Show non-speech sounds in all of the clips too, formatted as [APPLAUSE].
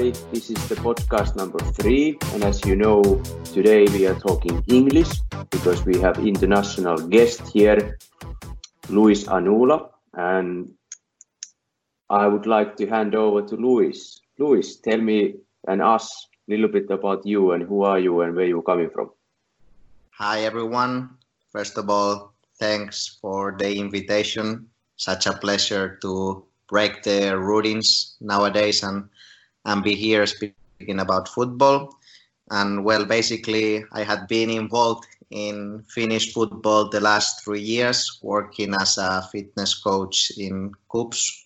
everybody. This is the podcast number three. And as you know, today we are talking English because we have international guest here, Luis Anula. And I would like to hand over to Luis. Luis, tell me and us a little bit about you and who are you and where you're coming from. Hi, everyone. First of all, thanks for the invitation. Such a pleasure to break the routines nowadays and and be here speaking about football. And well, basically, I had been involved in Finnish football the last three years, working as a fitness coach in KuPS.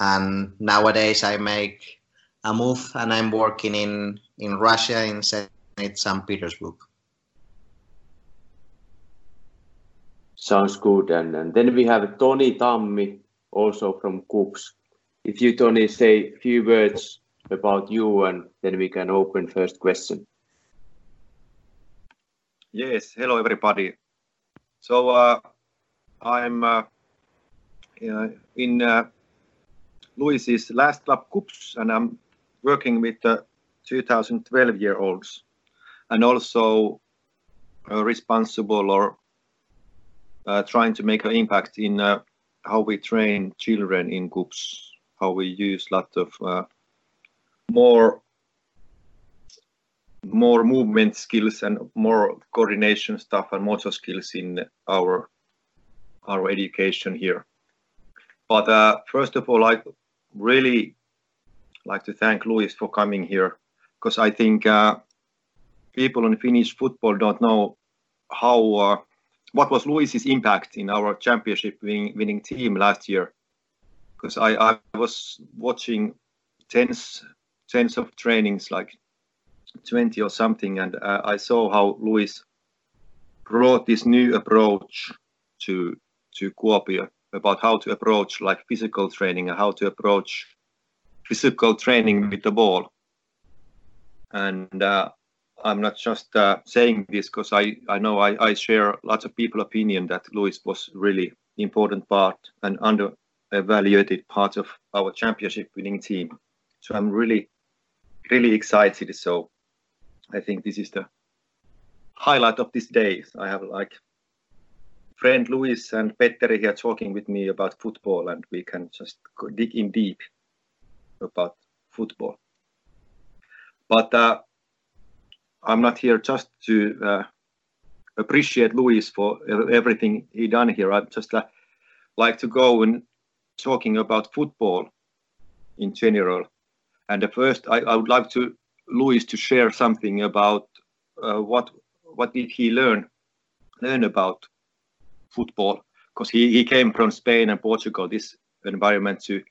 And nowadays, I make a move and I'm working in in Russia in St. Petersburg. Sounds good. And, and then we have Toni Tammi, also from KuPS. If you, Toni, say a few words about you and then we can open first question. Yes, hello everybody. So uh, I'm uh, in uh, Luis's last club KuPS and I'm working with the 2012 year olds and also uh, responsible or uh, trying to make an impact in uh, how we train children in KuPS, how we use lot of more more movement skills and more coordination stuff and motor skills in our our education here. But uh, first of all, I really like to thank Luis for coming here because I think uh, people in Finnish football don't know how uh, what was Luis's impact in our championship winning, winning team last year because I, I was watching tens tens of trainings, like 20 or something, and uh, I saw how Luis brought this new approach to to Kuopio about how to approach like physical training and how to approach physical training with the ball. And uh, I'm not just uh, saying this because I, I know I, I share lots of people opinion that Luis was really important part and under evaluated part of our championship winning team. So I'm really really excited. So I think this is the highlight of this day. I have like friend Luis and Petteri here talking with me about football, and we can just dig in deep about football. But uh, I'm not here just to uh, appreciate Luis for everything he done here. I just uh, like to go and talking about football in general and the first, I, I would like to Luis to share something about uh, what what did he learn learn about football because he, he came from Spain and Portugal this environment to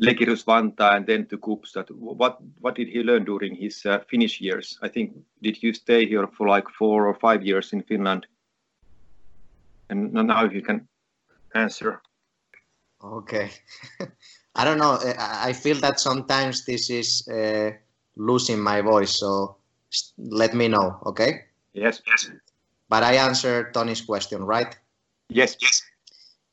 Legirus Vantaa and then to KuPS. That what what did he learn during his uh, Finnish years? I think did you stay here for like four or five years in Finland? And now if you can answer. Okay. [LAUGHS] I don't know. I feel that sometimes this is uh, losing my voice. So let me know, okay? Yes, yes. But I answered Toni's question, right? Yes, yes.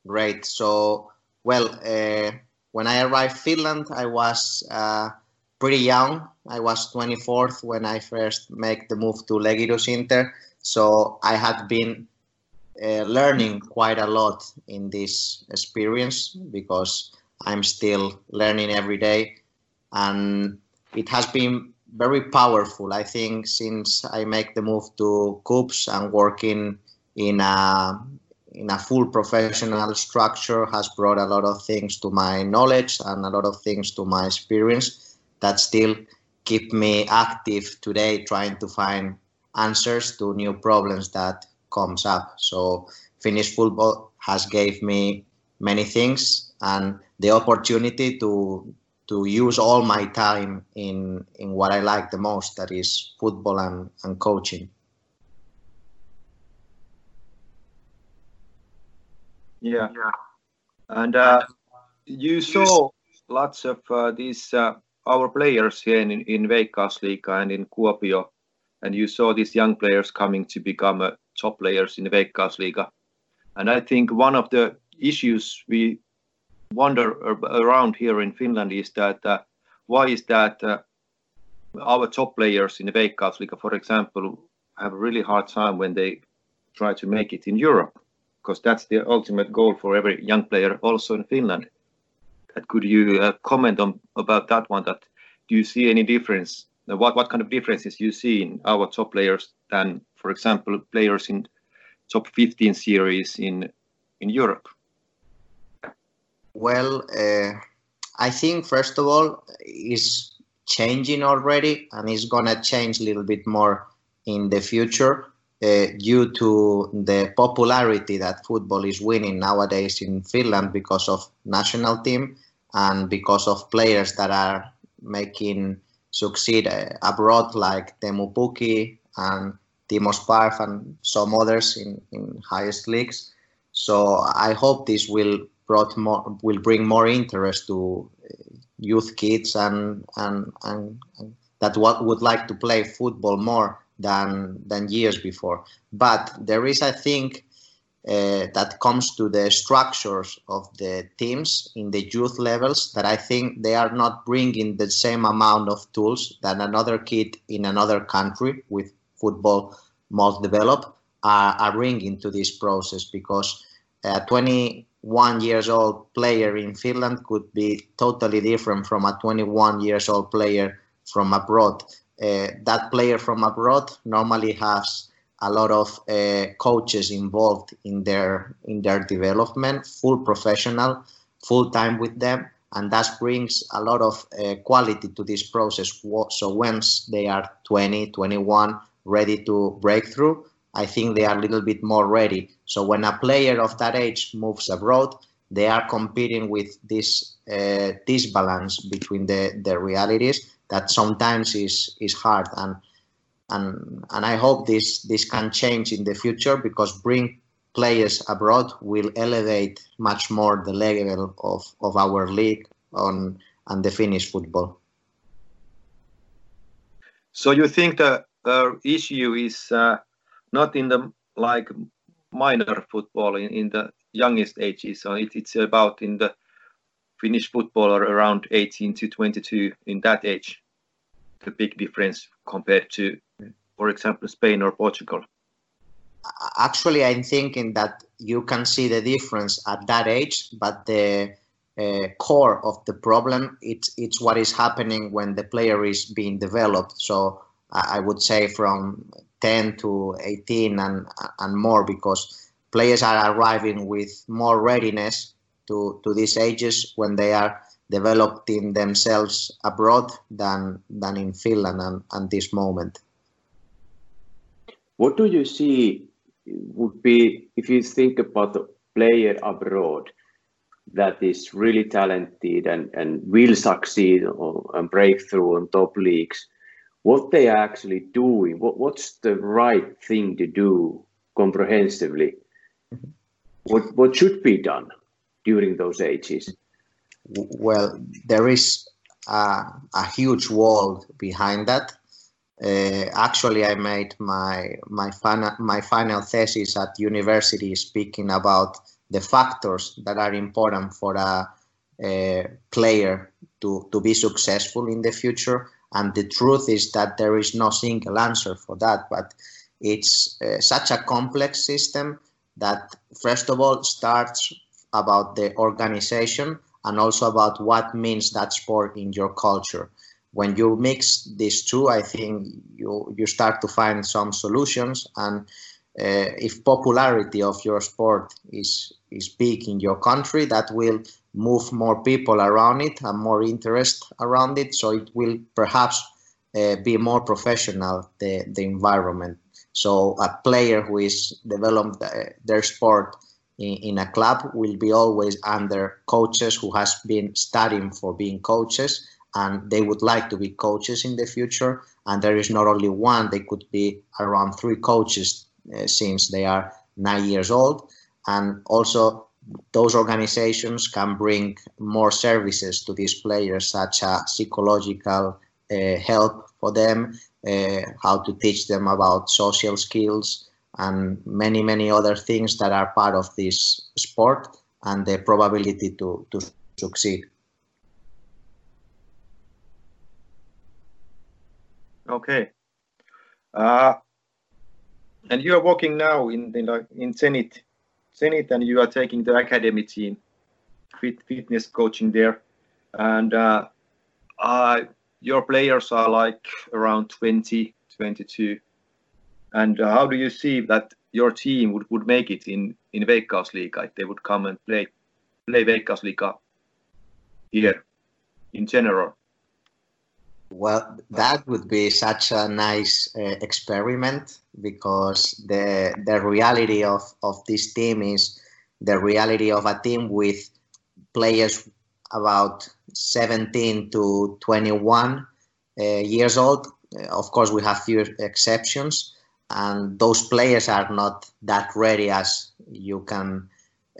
Great. So, well, uh, when I arrived Finland, I was uh, pretty young. I was 24th when I first made the move to Legirus Inter. So I had been uh, learning quite a lot in this experience because I'm still learning every day, and it has been very powerful. I think since I make the move to KuPS and working in a in a full professional structure has brought a lot of things to my knowledge and a lot of things to my experience that still keep me active today trying to find answers to new problems that comes up so finnish football has gave me many things and the opportunity to to use all my time in in what I like the most, that is football and, and coaching. Yeah, yeah. and uh, you saw lots of uh, these uh, our players here in in Veikkausliiga and in Kuopio, and you saw these young players coming to become uh, top players in the Veikkausliiga, and I think one of the issues we wonder around here in Finland is that uh, why is that uh, our top players in the Veikkausliiga, for example, have a really hard time when they try to make it in Europe, because that's the ultimate goal for every young player, also in Finland. Could you uh, comment on about that one? That do you see any difference? What what kind of differences you see in our top players than, for example, players in top 15 series in in Europe? Well, uh, I think first of all is changing already, and it's gonna change a little bit more in the future uh, due to the popularity that football is winning nowadays in Finland because of national team and because of players that are making succeed uh, abroad like Teemu Pukki and Timo Sparv and some others in, in highest leagues. So I hope this will brought more will bring more interest to uh, youth kids and and and, and that what would like to play football more than than years before. But there is, I think, uh, that comes to the structures of the teams in the youth levels that I think they are not bringing the same amount of tools that another kid in another country with football most developed are, are bringing to this process because uh, 20 one years old player in Finland could be totally different from a 21 years old player from abroad. Uh, that player from abroad normally has a lot of uh, coaches involved in their in their development, full professional, full time with them, and that brings a lot of uh, quality to this process. So once they are 20, 21, ready to break through, I think they are a little bit more ready. So when a player of that age moves abroad, they are competing with this uh, disbalance between the the realities that sometimes is is hard and and and I hope this this can change in the future because bring players abroad will elevate much more the level of, of our league on and the Finnish football. So you think the uh, issue is uh, not in the like minor football in, in the youngest ages, so it, it's about in the Finnish footballer around 18 to 22 in that age, the big difference compared to for example, Spain or Portugal? Actually, I'm thinking that you can see the difference at that age, but the uh, core of the problem it's it's what is happening when the player is being developed. So I would say from 10 to 18 and and more because players are arriving with more readiness to to these ages when they are developing themselves abroad than than in Finland and, and this moment. What do you see would be if you think about the player abroad that is really talented and, and will succeed or, and break through on top leagues? What they are actually doing? What, what's the right thing to do comprehensively? Mm-hmm. What what should be done during those ages? Well, there is a, a huge wall behind that uh, actually, I made my my final my final thesis at university speaking about the factors that are important for a, a player to to be successful in the future. And the truth is that there is no single answer for that, but it's uh, such a complex system that first of all starts about the organization and also about what means that sport in your culture when you mix these two, I think you you start to find some solutions. And uh, if popularity of your sport is is big in your country, that will move more people around it and more interest around it. So it will perhaps uh, be more professional the the environment. So a player who is developed uh, their sport in, in, a club will be always under coaches who has been studying for being coaches and they would like to be coaches in the future. And there is not only one, they could be around three coaches uh, since they are nine years old. And also, those organizations can bring more services to these players, such as psychological uh, help for them, uh, how to teach them about social skills, and many, many other things that are part of this sport and the probability to, to succeed. Okay. Uh, and you are working now in in, in Zenit, Zenit, and you are taking the academy team, fit, fitness coaching there, and uh, your players are like around 20, 22. And uh, how do you see that your team would, would make it in in Veikkausliiga if they would come and play play Veikkausliiga here in general? Well, that would be such a nice uh, experiment because the the reality of, of this team is the reality of a team with players about 17 to 21 uh, years old. Uh, of course, we have few exceptions, and those players are not that ready as you can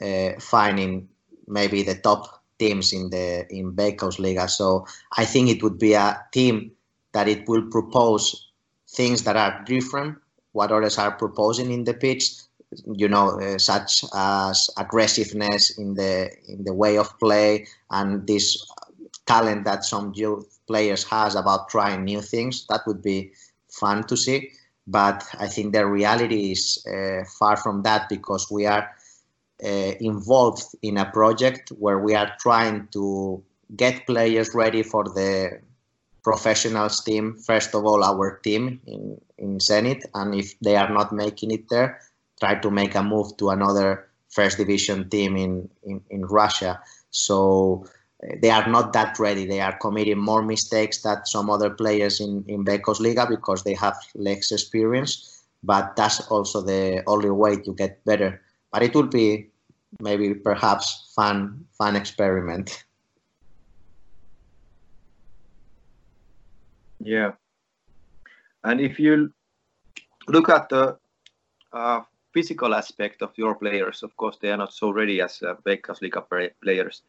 uh, find in maybe the top teams in the in Veikkausliiga. So I think it would be a team that it will propose things that are different what others are proposing in the pitch. You know, uh, such as aggressiveness in the in the way of play and this talent that some youth players has about trying new things. That would be fun to see. But I think the reality is uh, far from that because we are involved in a project where we are trying to get players ready for the professionals team. First of all, our team in, in Zenit, and if they are not making it there, try to make a move to another first division team in, in, in Russia. So uh, they are not that ready. They are committing more mistakes than some other players in, in liga because they have less experience. But that's also the only way to get better but it would be maybe perhaps fun fun experiment. Yeah, and if you look at the uh, physical aspect of your players, of course they are not so ready as uh, Veikkausliiga players.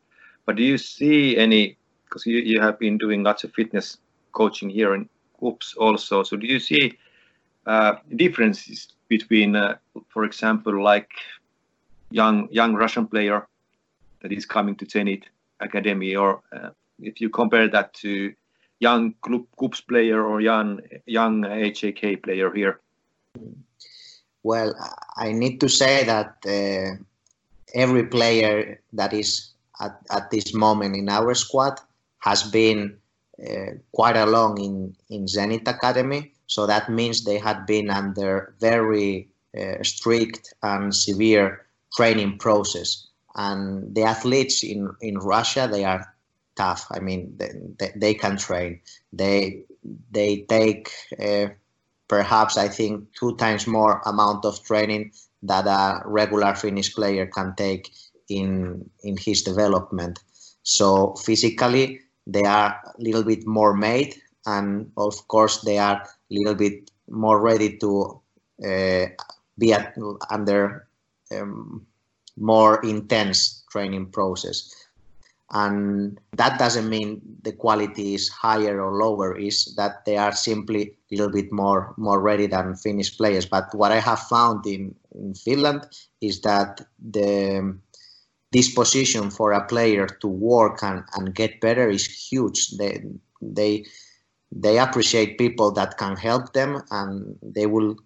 But do you see any? Because you, you have been doing lots of fitness coaching here in KuPS also. So do you see uh, differences between, uh, for example, like young young Russian player that is coming to Zenit Academy, or uh, if you compare that to young KuPS player or young young HJK player here? Well, I need to say that uh, every player that is at, at this moment in our squad has been uh, quite along in, in Zenit Academy. So that means they had been under very uh, strict and severe training process. And the athletes in, in Russia, they are tough. I mean, they, they can train. They they take uh, perhaps I think two times more amount of training that a regular Finnish player can take in in his development. So physically, they are a little bit more made, and of course, they are a little bit more ready to uh, be at, under um, more intense training process. And that doesn't mean the quality is higher or lower, is that they are simply a little bit more more ready than Finnish players. But what I have found in, in Finland is that the disposition for a player to work and, and get better is huge. They they they appreciate people that can help them and they will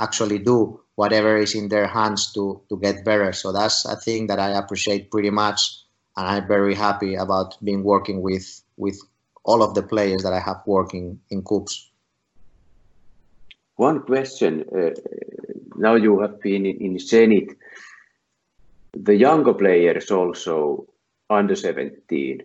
actually do whatever is in their hands to to get better. So that's a thing that I appreciate pretty much, and I'm very happy about being working with with all of the players that I have working in KuPS. One question. Uh, now you have been in, Zenit. The younger players also under 17,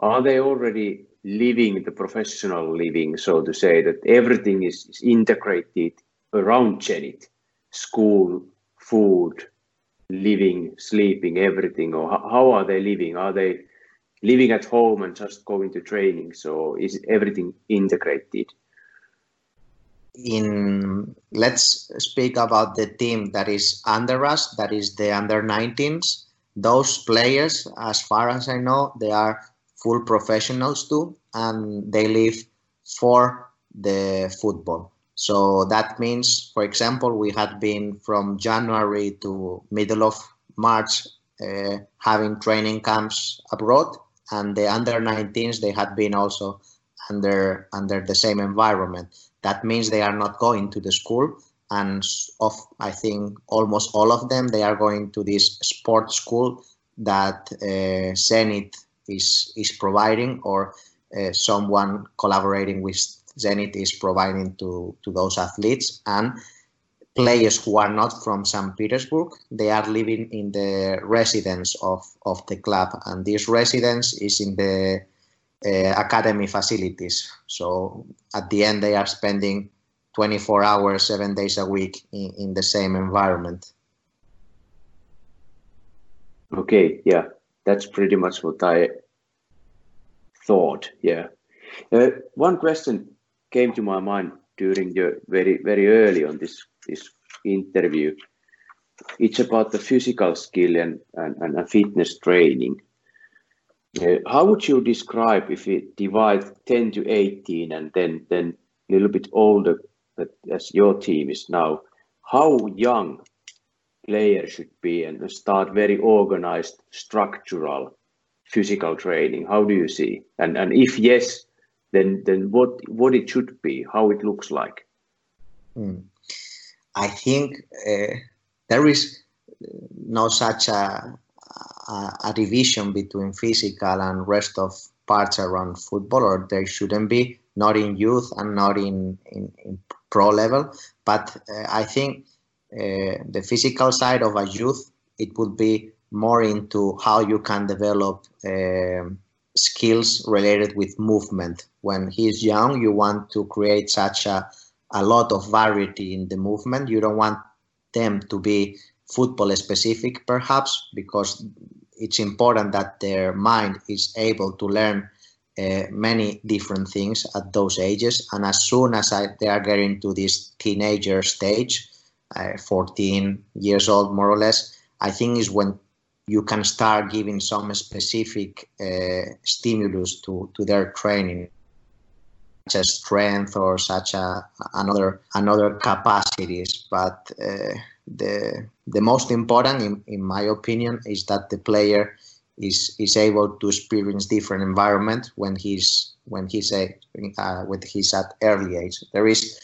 are they already living the professional living, so to say, that everything is integrated around Zenit? school, food, living, sleeping, everything, or how are they living? Are they living at home and just going to training? So is everything integrated? In let's speak about the team that is under us, that is the under 19s. Those players, as far as I know, they are full professionals too, and they live for the football. So that means, for example, we had been from January to middle of March uh, having training camps abroad, and the under 19s they had been also under under the same environment. That means they are not going to the school, and of I think almost all of them they are going to this sports school that uh, is is providing or uh, someone collaborating with Zenit is providing to to those athletes and players who are not from St. Petersburg, they are living in the residence of, of the club, and this residence is in the uh, academy facilities. So at the end, they are spending 24 hours, seven days a week in, in the same environment. Okay, yeah, that's pretty much what I thought. Yeah. Uh, one question came to my mind during the very very early on this this interview. It's about the physical skill and, and, and fitness training. Uh, how would you describe if we divide 10 to 18 and then then a little bit older as your team is now, how young players should be and start very organized structural physical training? How do you see? And and if yes, then then what what it should be, how it looks like? Hmm. I think uh, there is no such a, a, a, division between physical and rest of parts around football, or there shouldn't be, not in youth and not in, in, in pro level. But uh, I think uh, the physical side of a youth, it would be more into how you can develop um, skills related with movement. When he's young, you want to create such a a lot of variety in the movement. You don't want them to be football specific, perhaps, because it's important that their mind is able to learn uh, many different things at those ages. And as soon as I, they are getting to this teenager stage, uh, 14 years old more or less, I think is when you can start giving some specific uh, stimulus to, to their training such as strength or such a another another capacities. But uh, the the most important in, in my opinion is that the player is is able to experience different environment when he's when he's a uh, when he's at early age. There is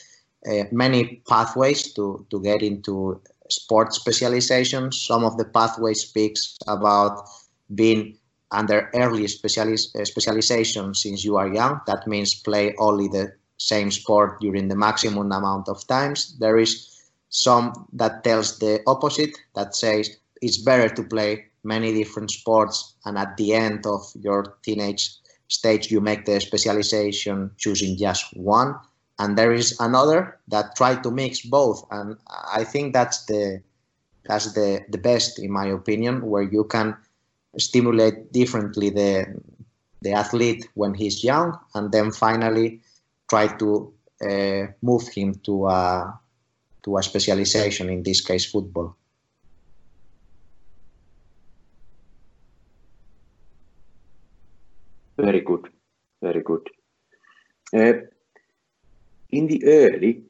uh, many pathways to to get into sport specialization some of the pathway speaks about being under early specialis uh, specialization since you are young. That means play only the same sport during the maximum amount of times. There is some that tells the opposite, that says it's better to play many different sports and at the end of your teenage stage you make the specialization choosing just one and there is another that try to mix both and i think that's the that's the the best in my opinion where you can stimulate differently the the athlete when he's young, and then finally try to uh, move him to a to a specialization. In this case, football. Very good, very good. Uh, in the early,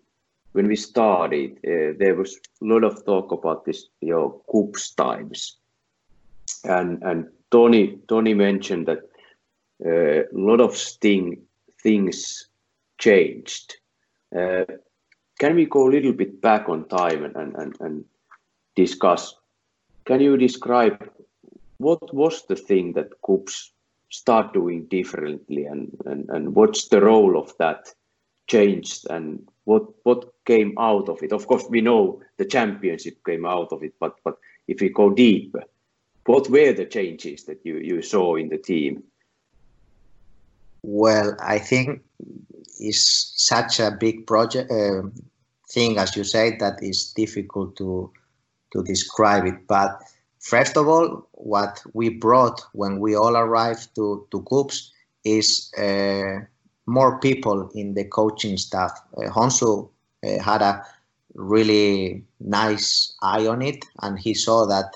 when we started, uh, there was a lot of talk about this your KuPS times and and Toni Toni mentioned that uh, a lot of sting things changed. Uh, can we go a little bit back on time and, and, and, and discuss? Can you describe what was the thing that KuPS start doing differently and, and, and what's the role of that changed and what what came out of it? Of course, we know the championship came out of it, but but if we go deep, what were the changes that you, you saw in the team? Well, I think it's such a big project uh, thing, as you say, that is difficult to to describe it. But first of all, what we brought when we all arrived to to KuPS is uh, more people in the coaching staff. Uh, Honsu uh, had a really nice eye on it, and he saw that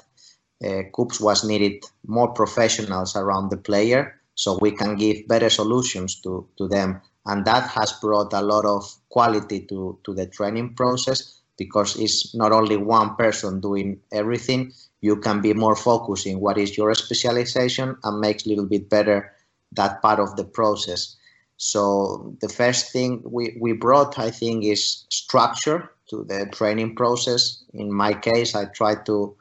uh, KuPS was needed more professionals around the player so we can give better solutions to, to them. And that has brought a lot of quality to, to the training process because it's not only one person doing everything. You can be more focused in what is your specialization and makes a little bit better that part of the process. So the first thing we, we brought, I think, is structure to the training process. In my case, I try to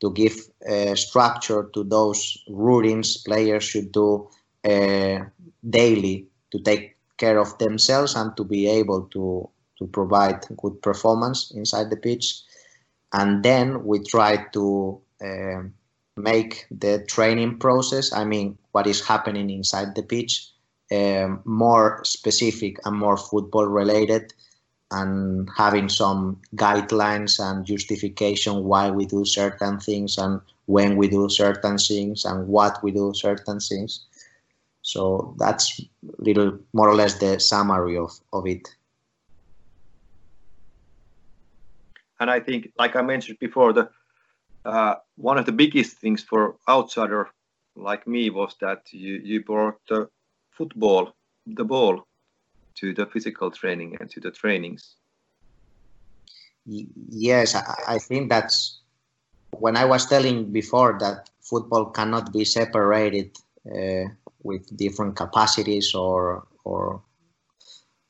to give uh, structure to those routines players should do uh, daily to take care of themselves and to be able to to provide good performance inside the pitch. And then we try to uh, make the training process, I mean, what is happening inside the pitch, um, more specific and more football related and having some guidelines and justification why we do certain things and when we do certain things and what we do certain things. So that's little more or less the summary of, of it. And I think, like I mentioned before, the uh, one of the biggest things for outsider like me was that you, you brought the football, the ball, to the physical training and to the trainings. Yes, I, think that's when I was telling before that football cannot be separated uh, with different capacities or or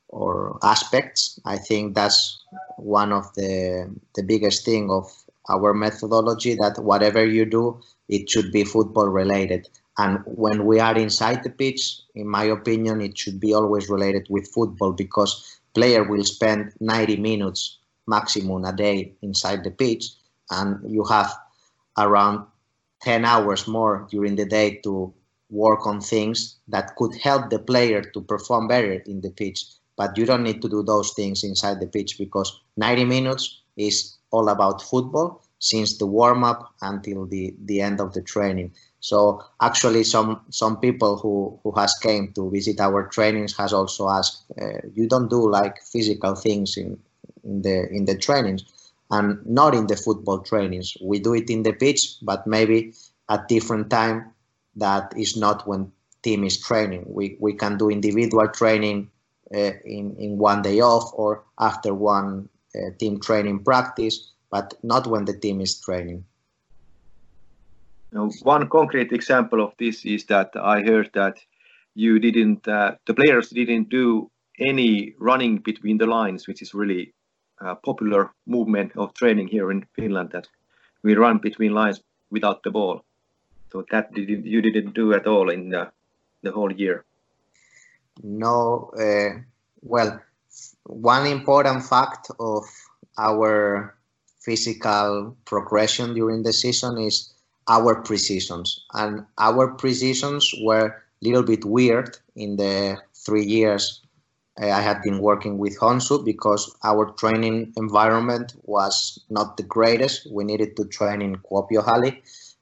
or aspects. I think that's one of the the biggest thing of our methodology that whatever you do, it should be football related. And when we are inside the pitch, in my opinion, it should be always related with football because player will spend 90 minutes maximum a day inside the pitch and you have around 10 hours more during the day to work on things that could help the player to perform better in the pitch but you don't need to do those things inside the pitch because 90 minutes is all about football since the warm up until the, the end of the training. So actually, some some people who who has came to visit our trainings has also asked, uh, you don't do like physical things in in the in the trainings, and not in the football trainings. We do it in the pitch, but maybe at different time that is not when team is training. We we can do individual training uh, in in one day off or after one uh, team training practice, but not when the team is training. Now, one concrete example of this is that I heard that you didn't, uh, the players didn't do any running between the lines, which is really a popular movement of training here in Finland. That we run between lines without the ball. So that didn't, you didn't do at all in the, the whole year. No, uh, well, one important fact of our physical progression during the season is our preseasons and our preseasons were a little bit weird in the three years uh, I had been working with Honshu because our training environment was not the greatest. We needed to train in Kuopio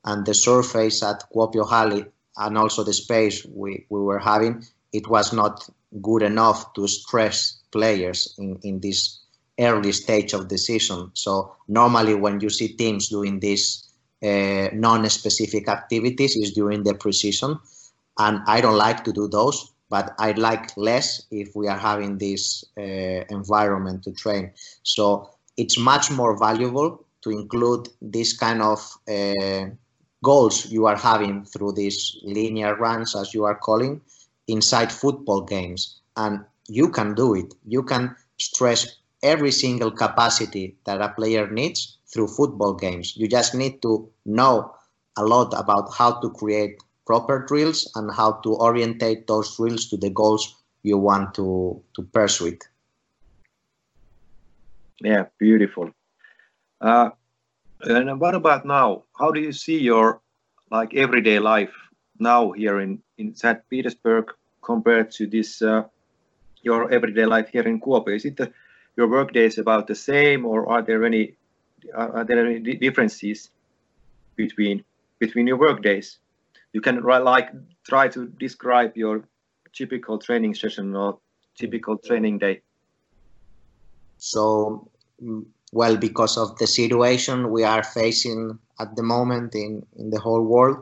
and the surface at Kuopio and also the space we, we were having, it was not good enough to stress players in, in this early stage of the season. So normally when you see teams doing uh, non-specific activities is during the preseason. And I don't like to do those, but I like less if we are having this uh, environment to train. So it's much more valuable to include this kind of uh, goals you are having through these linear runs, as you are calling, inside football games. And you can do it. You can stress every single capacity that a player needs through football games. You just need to know a lot about how to create proper drills and how to orientate those drills to the goals you want to, to pursue it. Yeah, beautiful. Uh, and what about now? How do you see your like everyday life now here in, in St. Petersburg compared to this uh, your everyday life here in Kuopio? Is it the, your work days about the same, or are there any are there any differences between between your work days? You can like try to describe your typical training session or typical training day. So, mm, well, because of the situation we are facing at the moment in in the whole world,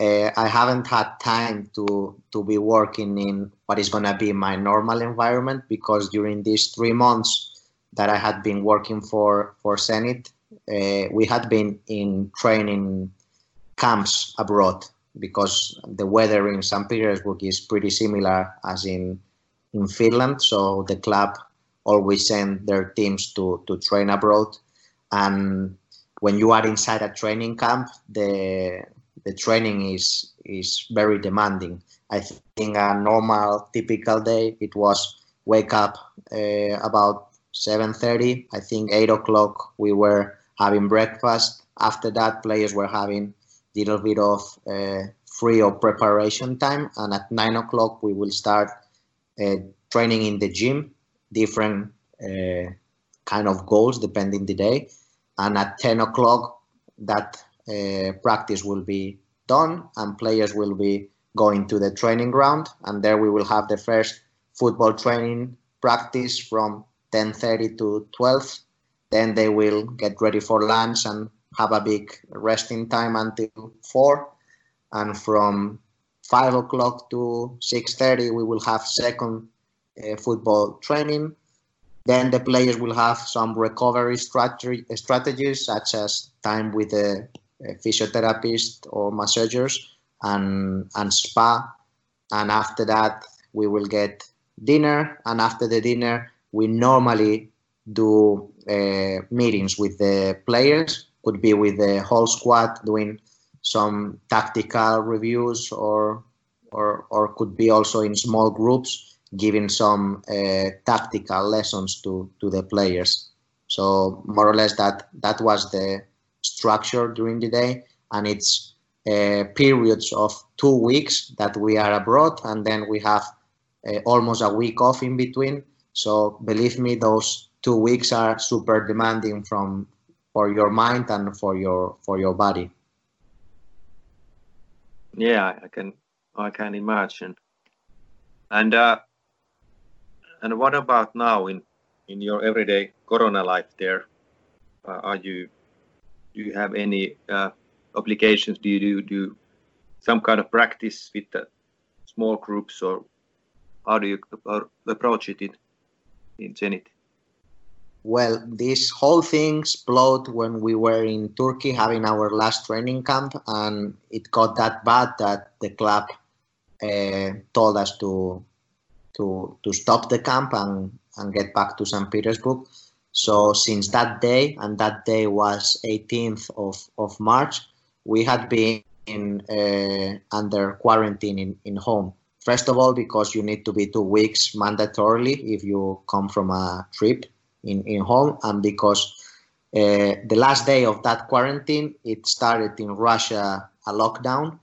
uh, I haven't had time to to be working in what is going to be my normal environment because during these three months that I had been working for for Zenit, uh, we had been in training camps abroad because the weather in St. Petersburg is pretty similar as in in Finland, so the club always send their teams to to train abroad. And when you are inside a training camp, the the training is is very demanding. I think a normal typical day it was wake up uh, about 7.30 i think 8 o'clock we were having breakfast. After that players were having a little bit of uh, free or preparation time and at 9 o'clock we will start uh, training in the gym. Different uh, kind of goals depending the day. And at 10 o'clock that uh, practice will be done and players will be going to the training ground. And there we will have the first football training practice from 10.30 to 12 then they will get ready for lunch and have a big resting time until 4 and from 5 o'clock to 6.30 we will have second uh, football training. Then the players will have some recovery strategy, strategies such as time with the a physiotherapist or massagers and, and spa. And after that we will get dinner. And after the dinner we normally do uh, meetings with the players. Could be with the whole squad doing some tactical reviews or or or could be also in small groups giving some uh, tactical lessons to to the players. So more or less that that was the structure during the day. And it's uh, periods of two weeks that we are abroad and then we have uh, almost a week off in between. So believe me, those two weeks are super demanding from for your mind and for your for your body. Yeah, I can I can imagine. And uh, and what about now in in your everyday Corona life? There, uh, are you do you have any uh, obligations? Do you do, do some kind of practice with the small groups, or how do you approach it in in Zenit? Well, this whole thing exploded when we were in Turkey having our last training camp, and it got that bad that the club uh, told us to to to stop the camp and and get back to St. Petersburg. So since that day, and that day was 18th of, of March, we had been in, uh, under quarantine in, in home. First of all, because you need to be two weeks mandatorily if you come from a trip in, in home, and because uh, the last day of that quarantine, it started in Russia a lockdown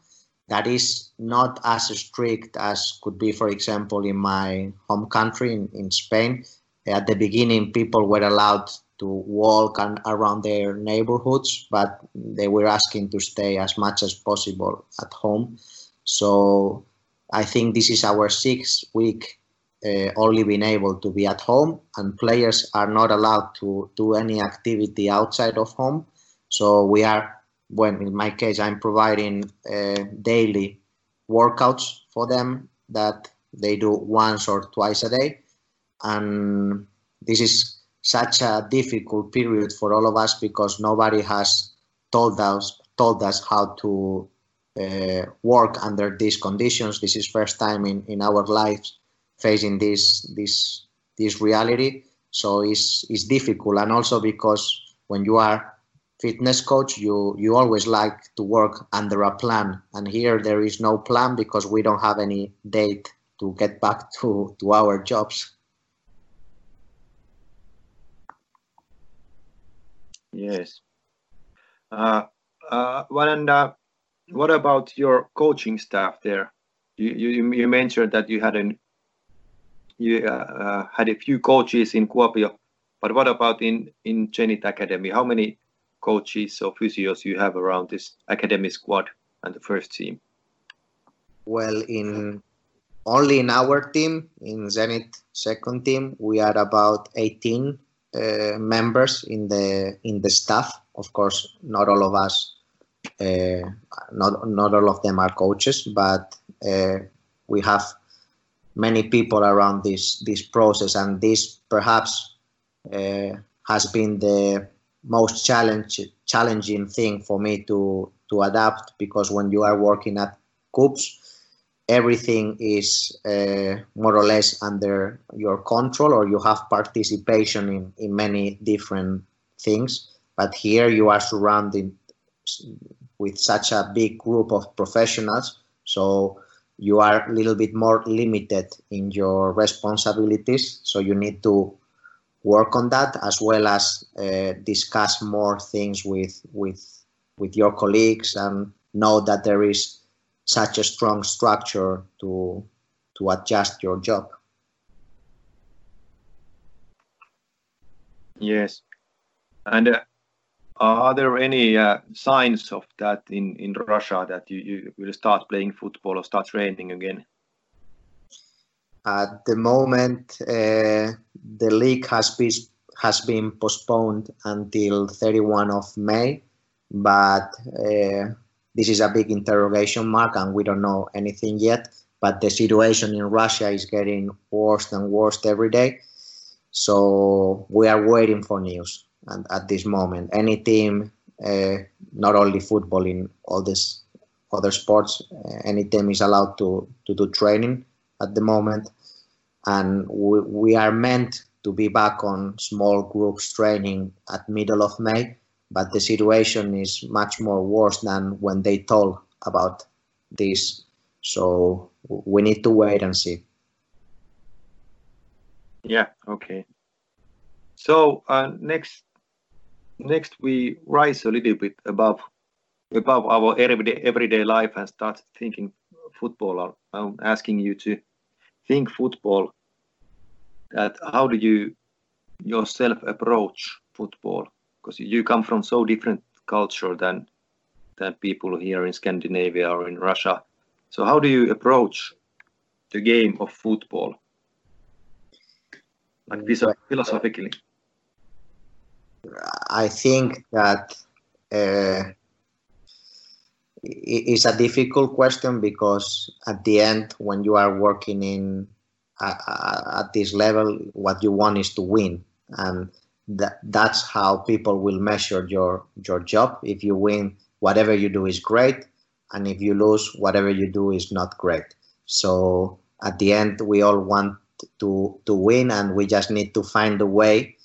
that is not as strict as could be, for example, in my home country, in, in Spain. At the beginning, people were allowed to walk and around their neighborhoods, but they were asking to stay as much as possible at home. So I think this is our sixth week uh, only being able to be at home, and players are not allowed to do any activity outside of home. So we are, when in my case, I'm providing uh, daily workouts for them that they do once or twice a day, and this is such a difficult period for all of us because nobody has told us told us how to uh, work under these conditions. This is first time in, in our lives facing this this this reality. So it's it's difficult, and also because when you are fitness coach, you you always like to work under a plan, and here there is no plan because we don't have any date to get back [LAUGHS] to to our jobs. Yes. Uh, uh, and uh, what about your coaching staff there? You you, you mentioned that you had an you uh, uh, had a few coaches in Kuopio, but what about in in Zenit Academy? How many coaches or physios you have around this academy squad and the first team? Well, in only in our team, in Zenit second team, we are about 18 uh, members in the in the staff. Of course, not all of us uh, not not all of them are coaches, but uh, we have many people around this this process, and this perhaps uh, has been the most challenge, challenging thing for me to to adapt because when you are working at KuPS, everything is uh, more or less under your control or you have participation in, in many different things. But here you are surrounded with such a big group of professionals. So you are a little bit more limited in your responsibilities so you need to work on that as well as uh, discuss more things with with with your colleagues and know that there is such a strong structure to to adjust your job. Yes, and uh, are there any uh, signs of that in in Russia that you, you will start playing football or start training again? At the moment, uh, the league has been has been postponed until 31 of May, but uh, this is a big interrogation mark and we don't know anything yet. But the situation in Russia is getting worse and worse every day. So we are waiting for news. And at this moment, any team, uh, not only football, in all these other sports, uh, any team is allowed to, to do training at the moment. And we, we are meant to be back on small groups training at middle of May but the situation is much more worse than when they told about this. So we need to wait and see. Yeah. Okay. So uh, next, next we rise a little bit above above our everyday everyday life and start thinking football. I'm asking you to think football. That how do you yourself approach football? because you come from so different culture than than people here in Scandinavia or in Russia. So how do you approach the game of football, like mm. this, philosophically? I think that uh, it's a difficult question because at the end, when you are working in uh, at this level, what you want is to win, and that that's how people will measure your your job. If you win whatever you do is great. And if you lose whatever you do is not great. So at the end we all want to to win and we just need to find a way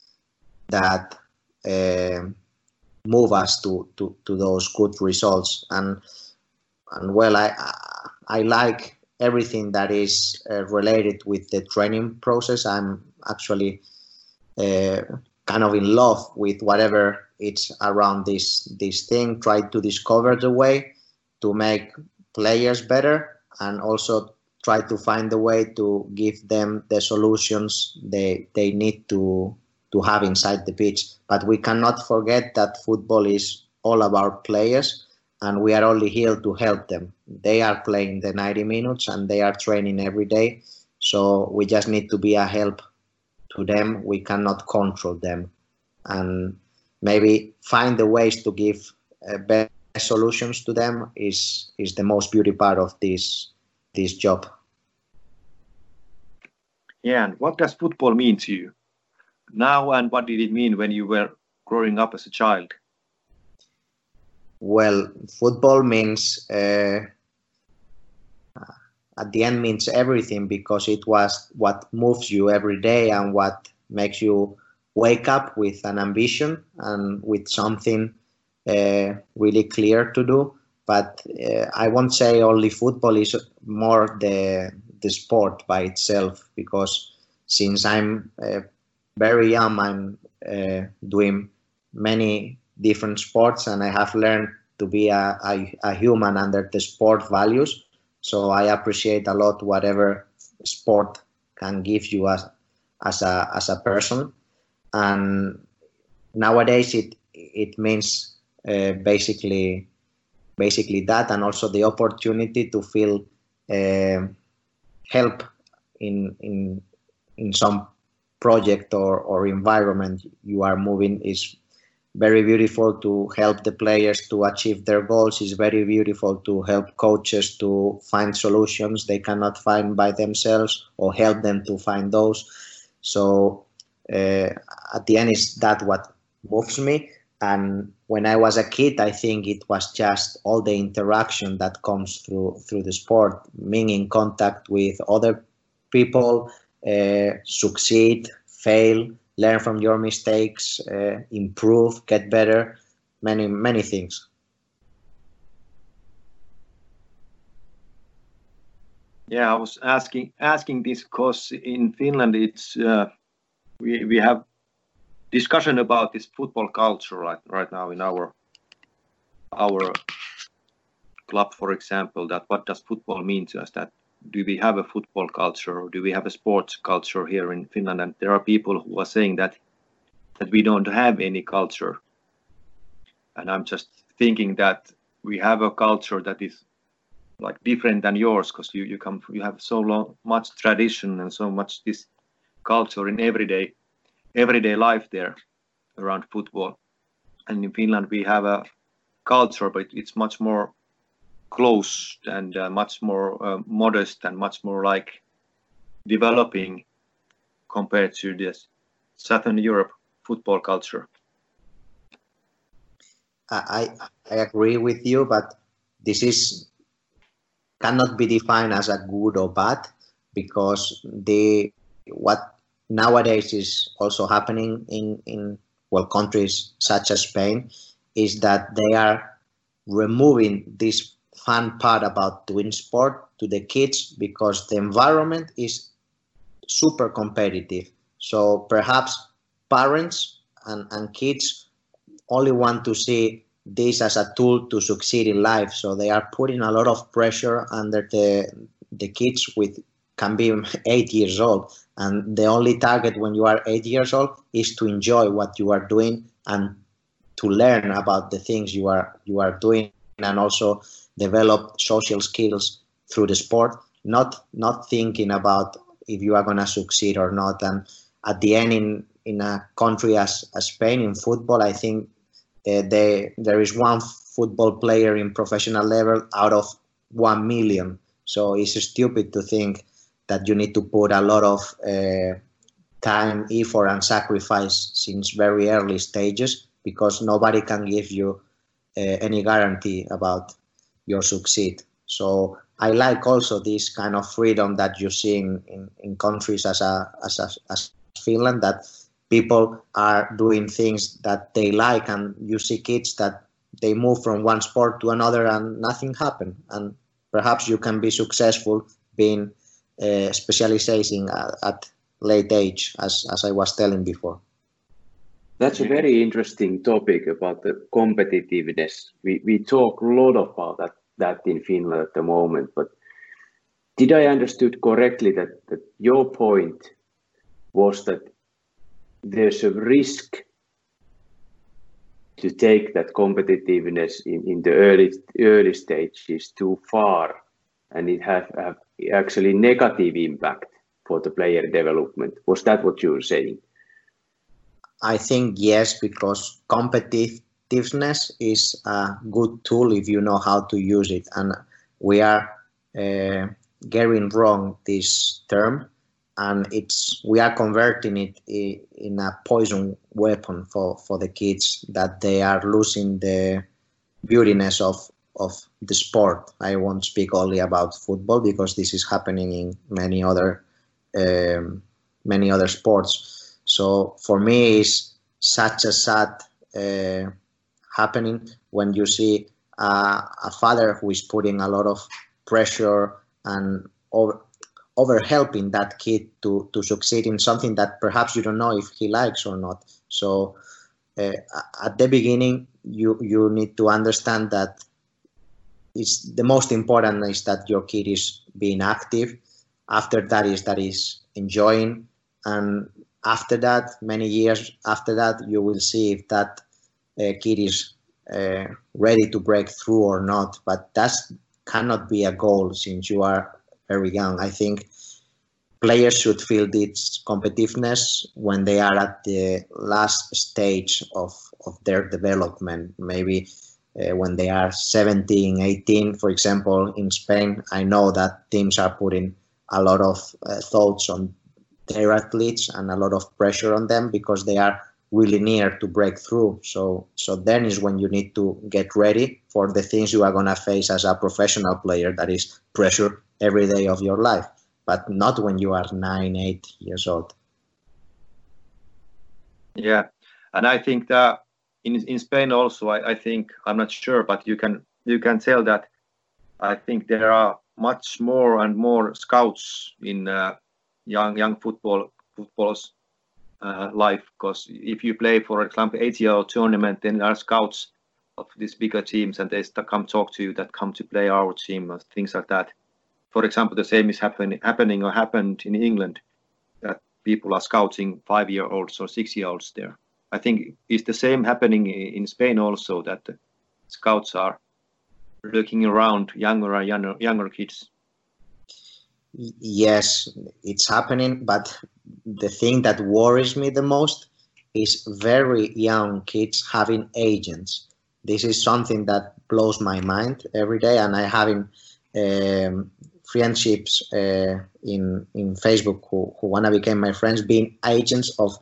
that move us to, to to those good results. And and well i i like everything that is uh, related with the training process. I'm actually uh, kind of in love with whatever it's around this this thing try to discover the way to make players better and also try to find a way to give them the solutions they they need to to have inside the pitch. But we cannot forget that football is all about players and we are only here to help them. They are playing the 90 minutes and they are training every day. So we just need to be a help to them. We cannot control them. And maybe find the ways to give uh, best solutions to them is is the most beauty part of this this job. Yeah and what does football mean to you now and what did it mean when you were growing up as a child well football means uh, at the end means everything because it was what moves you every day and what makes you wake up with an ambition and with something uh, really clear to do. But uh, I won't say only football is more the the sport by itself because since I'm uh, very young, I'm uh, doing many different sports and I have learned to be a, a, a human under the sport values so I appreciate a lot whatever sport can give you as as a as a person. And nowadays it it means uh, basically basically that, and also the opportunity to feel uh, help in in in some project or, or environment you are moving is very beautiful to help the players to achieve their goals. is very beautiful to help coaches to find solutions they cannot find by themselves or help them to find those. So uh, at the end, is that what moves me. and when I was a kid, I think it was just all the interaction that comes through through the sport, being in contact with other people, uh, succeed, fail, learn from your mistakes, uh, improve, get better, many many things. Yeah, I was asking asking this because in Finland it's uh, we we have discussion about this football culture right, right now in our our club, for example, that what does football mean to us? That do we have a football culture or do we have a sports culture here in Finland? And there are people who are saying that that we don't have any culture. And I'm just thinking that we have a culture that is like different than yours because you, you come you have so long much tradition and so much this culture in everyday everyday life there around football. And in Finland, we have a culture, but it's much more close and uh, much more uh, modest and much more like developing compared to this Southern Europe football culture. I, I agree with you, but this is cannot be defined as a good or bad because the what nowadays is also happening in, in well countries such as Spain is that they are removing this fun part about doing sport to the kids because the environment is super competitive. So perhaps parents and, and kids only want to see this as a tool to succeed in life. So they are putting a lot of pressure under the the kids with can be [LAUGHS] eight years old and the only target when you are eight years old is to enjoy what you are doing and to learn about the things you are you are doing and also develop social skills through the sport not not thinking about if you are going to succeed or not. And at the end in in a country as, as Spain in football I think uh, they, there is one football player in professional level out of 1 million. So it's stupid to think that you need to put a lot of uh, time, effort, and sacrifice since very early stages because nobody can give you uh, any guarantee about your succeed. So I like also this kind of freedom that you see in, in, in countries as, a, as, a, as Finland that people are doing things that they like and you see kids that they move from one sport to another and nothing happened and perhaps you can be successful being uh, specializing at, at, late age, as, as I was telling before. That's a very interesting topic about the competitiveness. We, we talk a lot about that, that in Finland at the moment, but did I understood correctly that, that your point was that there's a risk to take that competitiveness in, in the early early stages too far and it have, have actually negative impact for the player development. Was that what you were saying? I think yes, because competitiveness is a good tool if you know how to use it. And we are uh, getting wrong this term, and it's we are converting it in a poison weapon for for the kids that they are losing the beautiness of of the sport. I won't speak only about football because this is happening in many other um, many other sports. So for me, it's such a sad uh, happening when you see uh, a father who is putting a lot of pressure and over, over helping that kid to, to succeed in something that perhaps you don't know if he likes or not. So uh, at the beginning, you you need to understand that is the most important is that your kid is being active after that is that is enjoying and after that many years after that you will see if that uh, kid is uh, ready to break through or not but that cannot be a goal since you are very young. I think players should feel this competitiveness when they are at the last stage of, of their development. Maybe uh, when they are 17, 18, for example, in Spain, I know that teams are putting a lot of uh, thoughts on their athletes and a lot of pressure on them because they are really near to break through. So so then is when you need to get ready for the things you are gonna face as a professional player. That is pressure every day of your life, but not when you are nine, eight years old. Yeah, and I think that in in Spain also, I, I think I'm not sure, but you can you can tell that I think there are much more and more scouts in uh, young young football footballers uh, life. Because if you play for example eight ATL tournament then there are scouts of these bigger teams and they come talk to you that come to play our team or things like that. For example the same is happening happening or happened in England that people are scouting five year olds or six year olds there. I think it's the same happening in Spain also that scouts are looking around younger younger, younger kids yes, it's happening, but the thing that worries me the most is very young kids having agents. This is something that blows my mind every day, and I having um, friendships uh, in in Facebook who, who wanna become my friends being agents of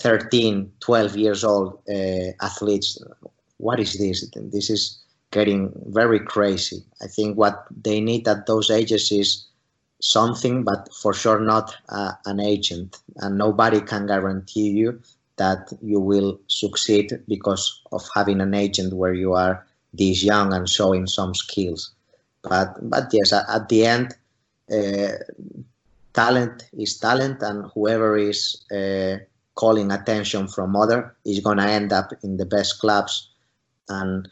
13, 12 years old uh, athletes. What is this? This is getting very crazy. I think what they need at those ages is something, but for sure not uh, an agent. And nobody can guarantee you that you will succeed because of having an agent where you are this young and showing some skills. But but yes, at the end, uh, talent is talent, and whoever is uh, calling attention from other is gonna end up in the best clubs. And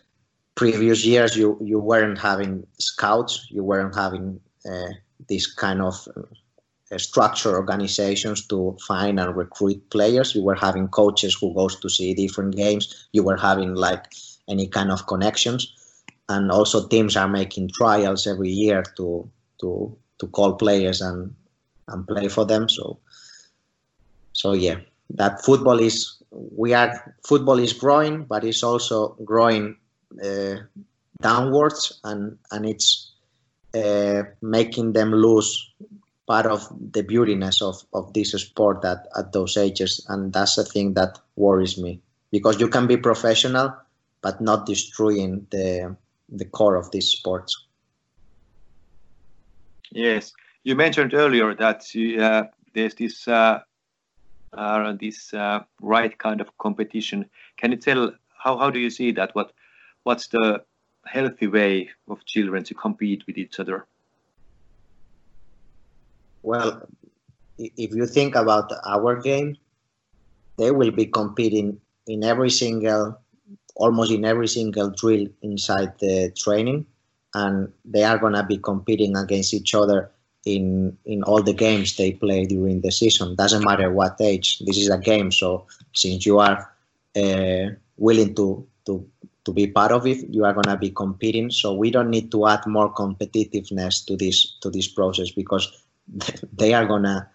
previous years, you you weren't having scouts, you weren't having uh, this kind of uh, structure organizations to find and recruit players. You were having coaches who goes to see different games. You were having like any kind of connections, and also teams are making trials every year to to to call players and and play for them. So so yeah, that football is we are football is growing, but it's also growing uh, downwards, and and it's uh, making them lose part of the beautiness of, of this sport at, at those ages. And that's a thing that worries me because you can be professional, but not destroying the, the core of these sports. Yes, you mentioned earlier that uh, there's this uh, uh, this uh, right kind of competition. Can you tell how, how do you see that? What what's the healthy way of children to compete with each other? Well, if you think about our game, they will be competing in every single, almost in every single drill inside the training, and they are gonna be competing against each other in in all the games they play during the season. Doesn't matter what age. This is a game, so since you are uh, willing to to to be part of it you are going to be competing. So we don't need to add more competitiveness to this to this process because [LAUGHS] they are going to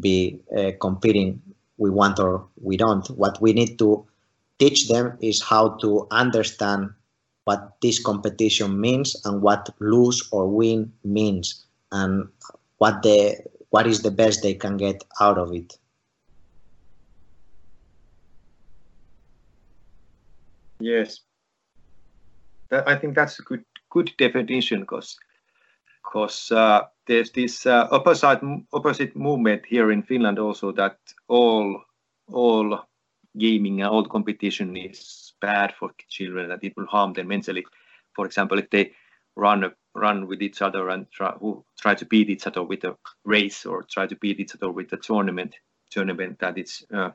be uh, competing. We want or we don't. What we need to teach them is how to understand what this competition means and what lose or win means and what the what is the best they can get out of it. Yes I think that's a good good definition because because uh, there's this uh, opposite opposite movement here in Finland also that all all gaming and all competition is bad for children that it will harm them mentally. For example, if they run run with each other and try who try to beat each other with a race or try to beat each other with a tournament tournament that it's uh,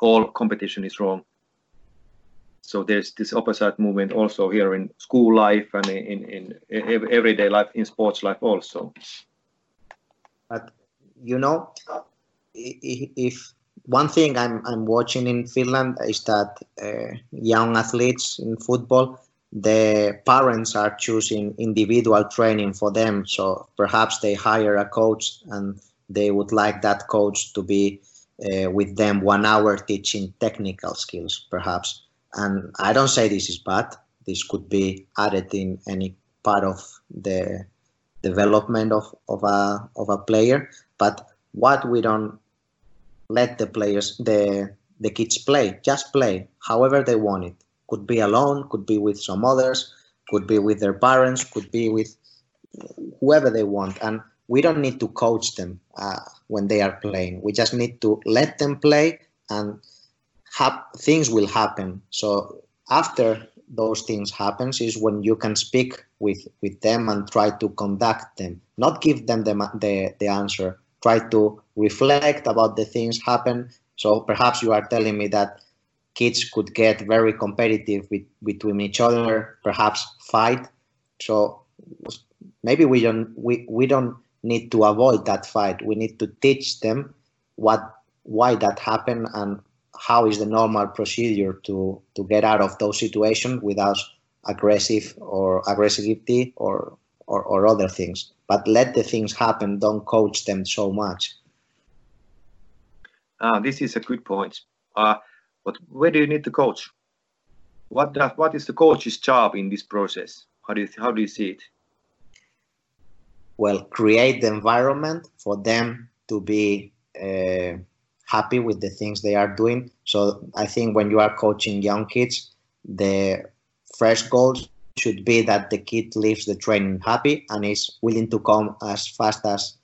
all competition is wrong so there's this opposite movement also here in school life and in, in, in everyday life in sports life also. But you know if one thing i'm, I'm watching in finland is that uh, young athletes in football the parents are choosing individual training for them. So perhaps they hire a coach and they would like that coach to be uh, with them one hour teaching technical skills perhaps and I don't say this is bad. This could be added in any part of the development of, of a of a player. But what we don't let the players the the kids play, just play, however they want it. Could be alone, could be with some others, could be with their parents, could be with whoever they want. And we don't need to coach them uh, when they are playing. We just need to let them play and ha- things will happen. So after those things happens is when you can speak with with them and try to conduct them. Not give them the, the, the answer. Try to reflect about the things happen. So perhaps you are telling me that kids could get very competitive with, between each other perhaps fight. So maybe we don't we, we don't need to avoid that fight. We need to teach them what why that happened and how is the normal procedure to to get out of those situations without aggressive or aggressivity or, or or other things. But let the things happen. Don't coach them so much. Ah this is a good point. Uh, but where do you need to coach? What does, what is the coach's job in this process? How do you how do you see it? Well create the environment for them to be uh, happy with the things they are doing. So I think when you are coaching young kids, the first goal should be that the kid leaves the training happy and is willing to come as fast as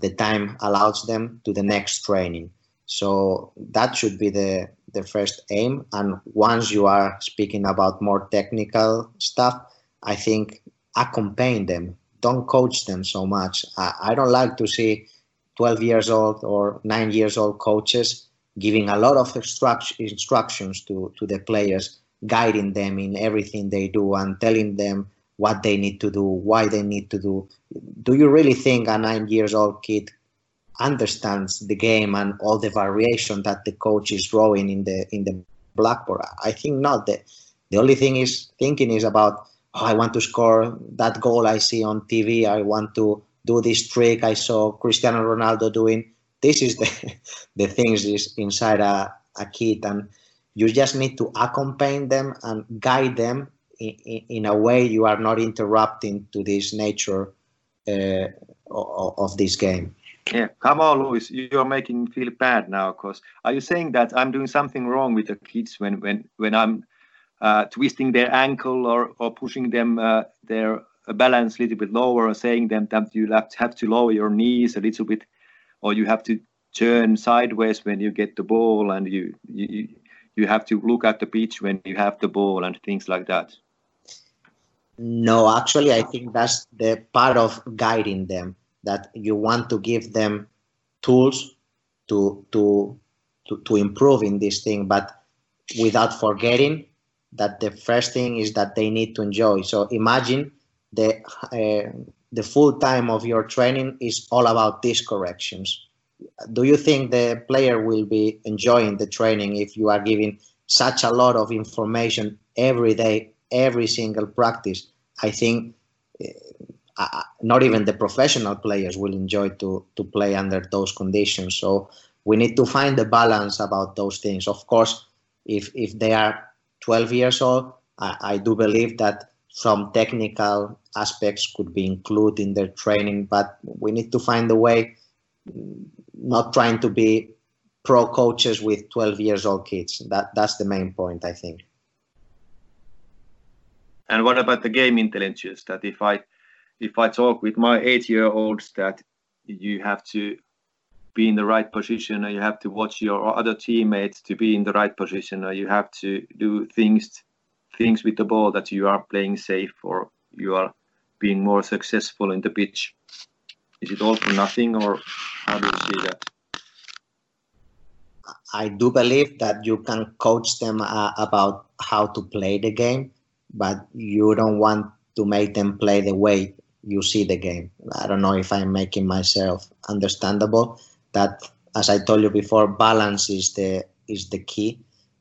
the time allows them to the next training. So that should be the the first aim. And once you are speaking about more technical stuff, I think accompany them. Don't coach them so much. I, I don't like to see 12 years old or 9 years old coaches giving a lot of instructions to, to the players, guiding them in everything they do and telling them what they need to do, why they need to do. Do you really think a nine years old kid understands the game and all the variation that the coach is drawing in the in the blackboard? I think not. The, the only thing is thinking is about oh, I want to score that goal I see on TV. I want to do this trick I saw Cristiano Ronaldo doing. This is the [LAUGHS] the things is inside a, a kid, and you just need to accompany them and guide them in, in, in a way you are not interrupting to this nature uh, of, of this game. Yeah, come on, Luis. You're making me feel bad now. Cause are you saying that I'm doing something wrong with the kids when when when I'm uh, twisting their ankle or or pushing them uh, their balance a little bit lower, or saying them that you have to lower your knees a little bit, or you have to turn sideways when you get the ball, and you you you have to look at the pitch when you have the ball and things like that. No, actually, I think that's the part of guiding them that you want to give them tools to to to, to improve in this thing, but without forgetting that the first thing is that they need to enjoy. So imagine the uh, the full time of your training is all about these corrections. Do you think the player will be enjoying the training if you are giving such a lot of information every day, every single practice? I think uh, not even the professional players will enjoy to to play under those conditions. So we need to find the balance about those things. Of course, if if they are 12 years old, I, I do believe that some technical aspects could be included in their training, but we need to find a way, mm, not trying to be pro coaches with 12 years old kids. That that's the main point, I think. And what about the game intelligence? That if I if I talk with my eight year olds that you have to be in the right position, or you have to watch your other teammates to be in the right position, or you have to do things things with the ball that you are playing safe or you are being more successful in the pitch? Is it all for nothing or how do you see that? I do believe that you can coach them uh, about how to play the game, but you don't want to make them play the way you see the game. I don't know if I'm making myself understandable. That, as I told you before, balance is the is the key.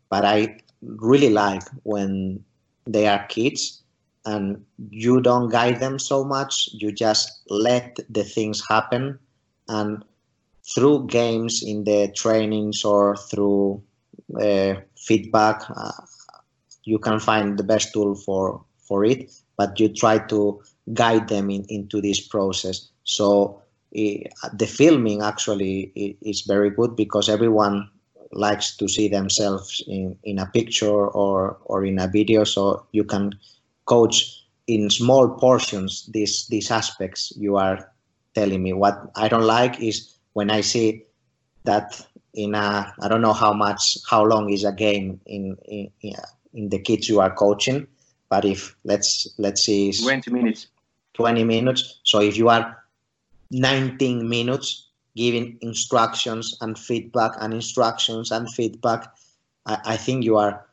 But I really like when they are kids and you don't guide them so much. You just let the things happen. And through games in the trainings or through uh, feedback uh, you can find the best tool for for it but you try to guide them in, into this process. So uh, the filming actually is very good because everyone likes to see themselves in, in a picture or or in a video. So you can coach in small portions these these aspects you are telling me. What i don't like is when i see that in a i don't know how much how long is a game in in, in the kids you are coaching but if let's let's see 20 minutes. 20 minutes. So if you are 19 minutes giving instructions and feedback and instructions and feedback I, I think you are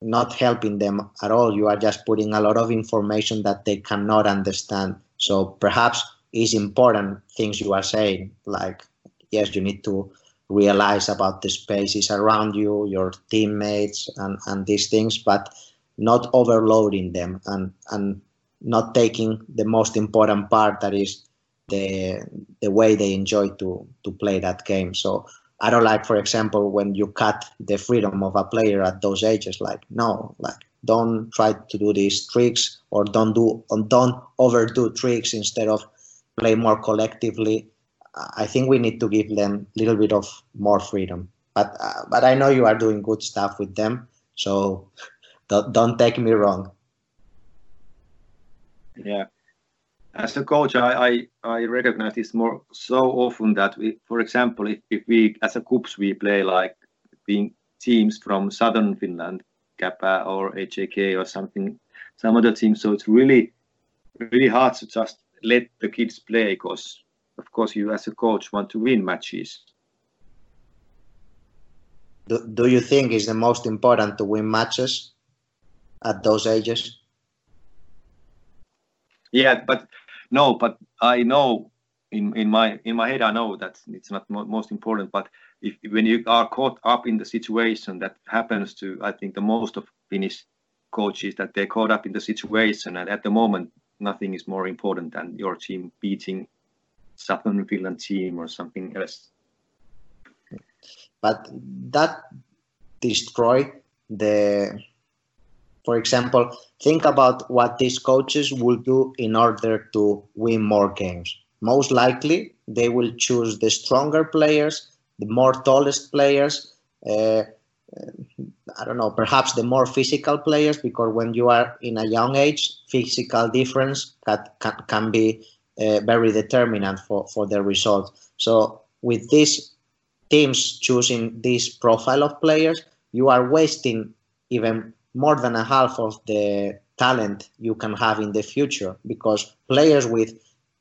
not helping them at all. You are just putting a lot of information that they cannot understand. So perhaps it's important things you are saying like yes you need to realize about the spaces around you your teammates and and these things but not overloading them and and not taking the most important part that is the the way they enjoy to to play that game. So I don't like, for example, when you cut the freedom of a player at those ages. Like no, like don't try to do these tricks or don't do or don't overdo tricks instead of play more collectively. I think we need to give them a little bit of more freedom. But uh, but I know you are doing good stuff with them, so [LAUGHS] don't, don't take me wrong. Yeah, as a coach, I, I, I recognize this more so often that we, for example, if, if we as a KuPS we play like being teams from southern Finland, KäPa or HJK or something, some other teams. So it's really, really hard to just let the kids play because, of course, you as a coach want to win matches. Do, do you think is the most important to win matches at those ages? Yeah, but no, but I know in in my in my head I know that it's not mo most important. But if when you are caught up in the situation that happens to I think the most of Finnish coaches that they're caught up in the situation and at the moment nothing is more important than your team beating Southern Finland team or something else. But that destroy the for example, think about what these coaches will do in order to win more games. Most likely, they will choose the stronger players, the more tallest players. Uh, I don't know, perhaps the more physical players, because when you are in a young age, physical difference can, can, can be uh, very determinant for, for the result. So with these teams choosing this profile of players, you are wasting even more than a half of the talent you can have in the future because players with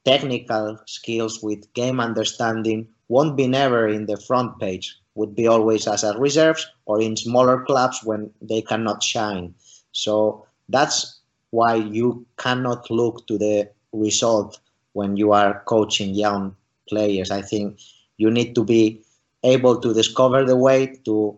technical skills with game understanding won't be never in the front page would be always as a reserves or in smaller clubs when they cannot shine. So that's why you cannot look to the result when you are coaching young players. I think you need to be able to discover the way to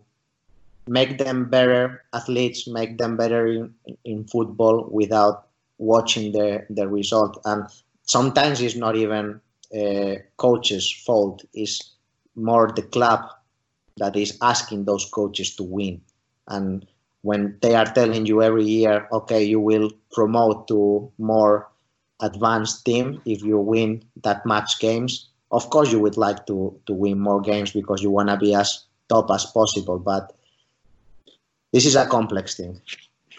make them better athletes, make them better in, in football without watching the, the result. And sometimes it's not even uh, coach's fault, it's more the club that is asking those coaches to win. And when they are telling you every year, okay, you will promote to more advanced team if you win that much games. Of course, you would like to to win more games because you want to be as top as possible. But this is a complex thing.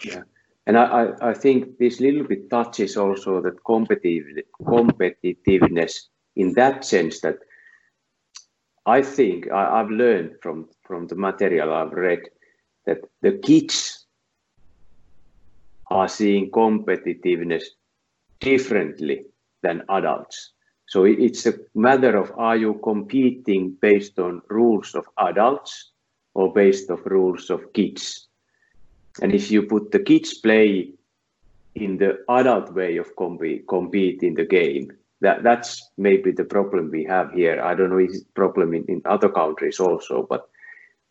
Yeah. And I, I think this little bit touches also that competitive, competitiveness in that sense that I think I, have learned from, from the material I've read that the kids are seeing competitiveness differently than adults. So it's a matter of are you competing based on rules of adults or based of rules of kids. And if you put the kids play in the adult way of compete, compete in the game, that, that's maybe the problem we have here. I don't know if it's a problem in, in other countries also, but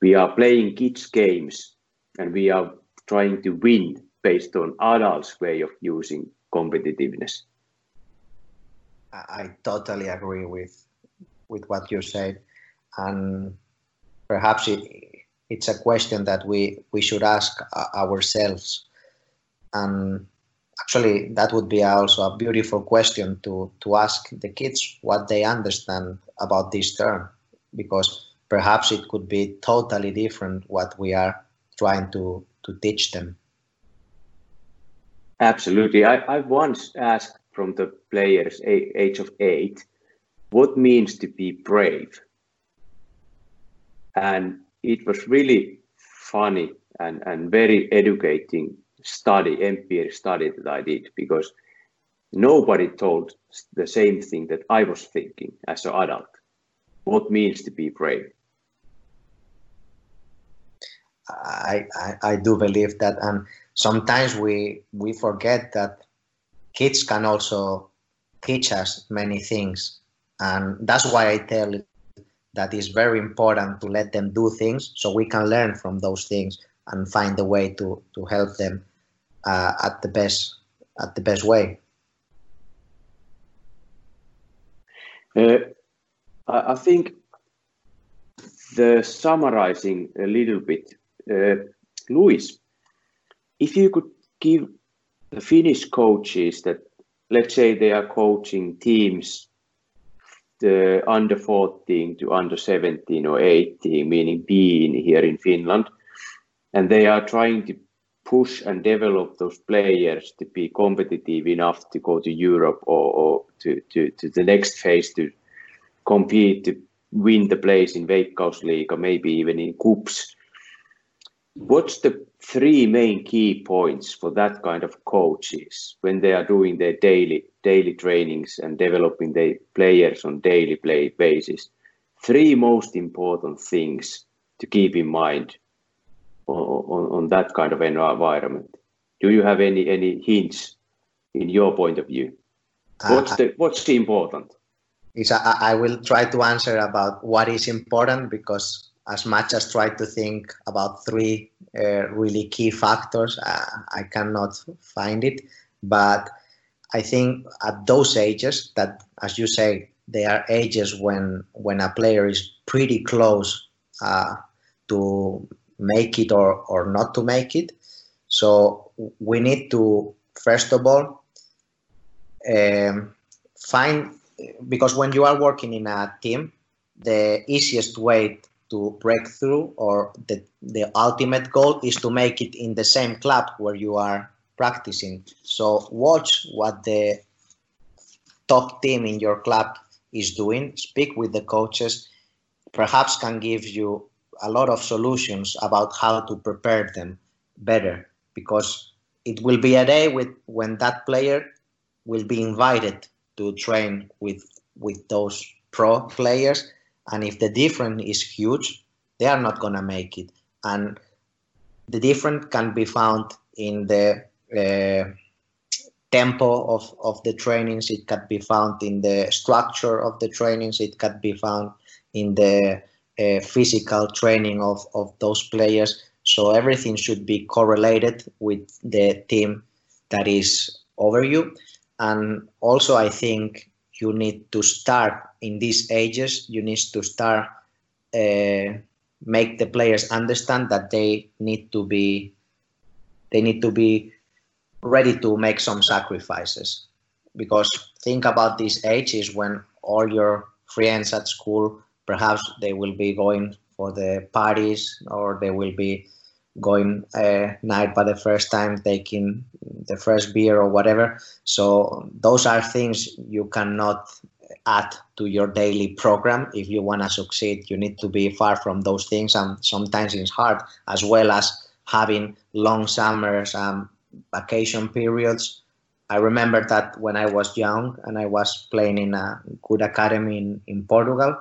we are playing kids games and we are trying to win based on adults way of using competitiveness. I totally agree with with what you said, and perhaps it, it's a question that we we should ask uh, ourselves. And actually that would be also a beautiful question to to ask the kids what they understand about this term because perhaps it could be totally different what we are trying to to teach them. Absolutely. I, I once asked from the players age of eight what means to be brave? And it was really funny and, and very educating study, empirical study that I did because nobody told the same thing that I was thinking as an adult. What means to be brave? I, I, I do believe that, and sometimes we we forget that kids can also teach us many things, and that's why I tell that it's very important to let them do things so we can learn from those things and find a way to to help them uh, at the best at the best way. Uh, I think the summarizing a little bit, uh, Luis, if you could give the Finnish coaches that, let's say they are coaching teams, the under 14 to under 17 or 18, meaning being here in Finland, and they are trying to push and develop those players to be competitive enough to go to Europe or, or to, to, to the next phase to compete to win the place in Veikkausliiga, or maybe even in KuPS. What's the three main key points for that kind of coaches when they are doing their daily daily trainings and developing their players on daily play basis? Three most important things to keep in mind on, on that kind of environment. Do you have any any hints in your point of view? Uh, what's the what's the important? Is I, I will try to answer about what is important because as much as try to think about three uh, really key factors, uh, I cannot find it. But I think at those ages that, as you say, they are ages when when a player is pretty close uh, to make it or, or not to make it. So we need to, first of all, um, find, because when you are working in a team, the easiest way to break through or the, the ultimate goal is to make it in the same club where you are practicing. So watch what the top team in your club is doing, speak with the coaches, perhaps can give you a lot of solutions about how to prepare them better because it will be a day with when that player will be invited to train with with those pro players. And if the difference is huge they are not going to make it. And the difference can be found in the tempo of, of the trainings it can be found in the structure of the trainings it can be found in the uh, physical training of, of those players. So everything should be correlated with the team that is over you. And also, I think you need to start in these ages, you need to start uh, make the players understand that they need to be they need to be ready to make some sacrifices. Because think about these ages when all your friends at school perhaps they will be going for the parties or they will be going uh, night by the first time taking the first beer or whatever. So those are things you cannot add to your daily program. If you want to succeed you need to be far from those things and sometimes it's hard as well as having long summers and vacation periods i remember that when i was young and i was playing in a good academy in, in portugal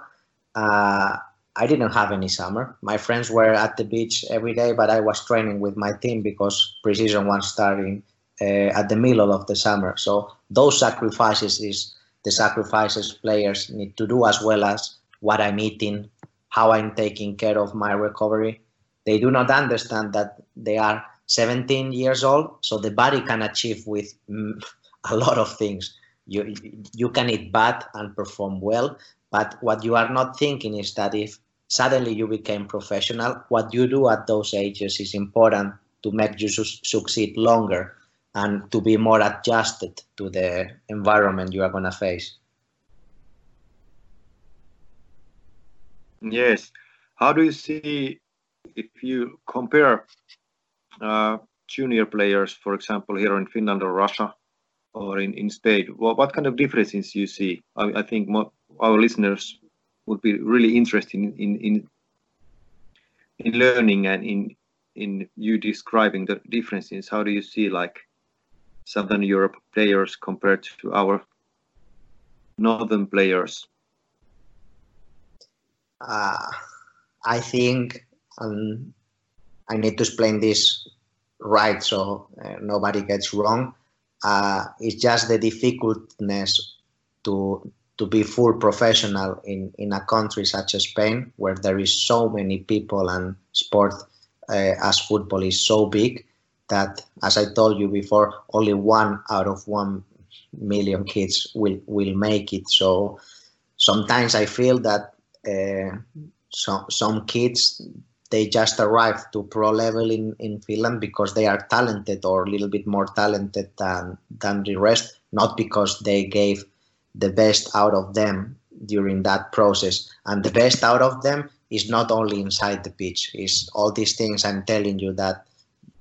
uh, I didn't have any summer. My friends were at the beach every day, but I was training with my team because preseason was starting uh, at the middle of the summer. So those sacrifices is the sacrifices players need to do as well as what I'm eating, how I'm taking care of my recovery. They do not understand that they are 17 years old, so the body can achieve with mm, a lot of things. You you can eat bad and perform well, but what you are not thinking is that if suddenly you became professional, what you do at those ages is important to make you su succeed longer and to be more adjusted to the environment you are going to face. Yes, how do you see if you compare junior players, for example, here in Finland or Russia or in, in Spain, what, what kind of differences you see? I, I think our listeners would be really interested in, in, in, in learning and in, in you describing the differences. How do you see like Southern Europe players compared to our Northern players? Uh, I think um, I need to explain this right so uh, nobody gets wrong. Uh, it's just the difficultness to to be full professional in, in a country such as Spain, where there is so many people and sport uh, as football is so big that, as I told you before, only one out of one million kids will will make it. So sometimes I feel that uh, some some kids they just arrived to pro level in, in Finland because they are talented or a little bit more talented than than the rest, not because they gave the best out of them during that process. And the best out of them is not only inside the pitch, is all these things I'm telling you that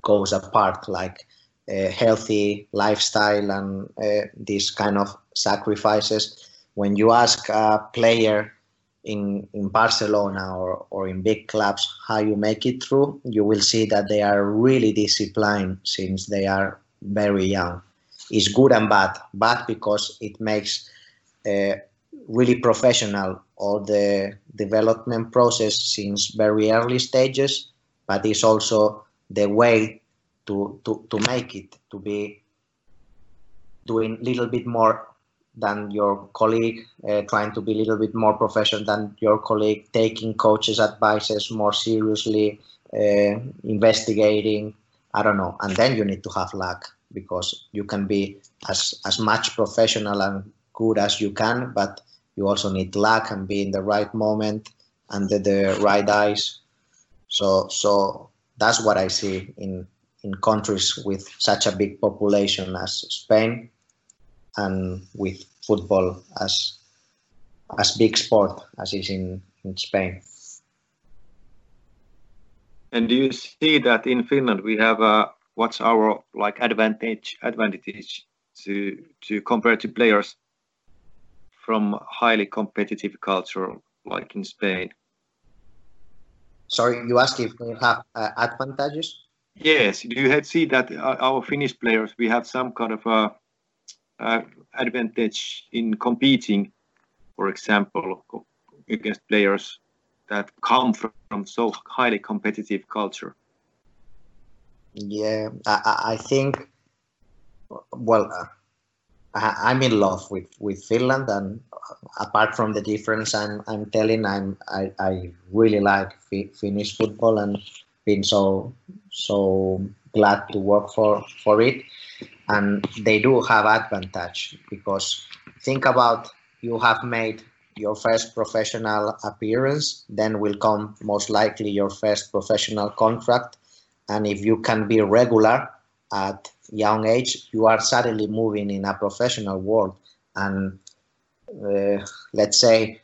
goes apart, like a healthy lifestyle and uh, these kind of sacrifices. When you ask a player in, in Barcelona or, or in big clubs how you make it through, you will see that they are really disciplined since they are very young. It's good and bad. Bad because it makes uh, really professional all the development process since very early stages, but it's also the way to, to, to make it, to be doing a little bit more than your colleague, uh, trying to be a little bit more professional than your colleague, taking coaches' advices more seriously, uh, investigating. I don't know, and then you need to have luck because you can be as as much professional and good as you can, but you also need luck and be in the right moment under the right eyes. So so that's what I see in in countries with such a big population as Spain and with football as as big sport as is in, in Spain. And do you see that in Finland we have a what's our like advantage advantage to to compare to players from highly competitive culture like in Spain? Sorry, you ask if we have uh, advantages? Yes. Do you see that our Finnish players we have some kind of a uh, advantage in competing, for example, against players that come from so highly competitive culture? Yeah, I, I think, well, uh, I, am in love with, with Finland, and apart from the difference I'm, I'm telling, I'm I, I really like Finnish football and been so so glad to work for for it and they do have advantage because think about you have made your first professional appearance then will come most likely your first professional contract. And if you can be regular at young age you are suddenly moving in a professional world. And uh, let's say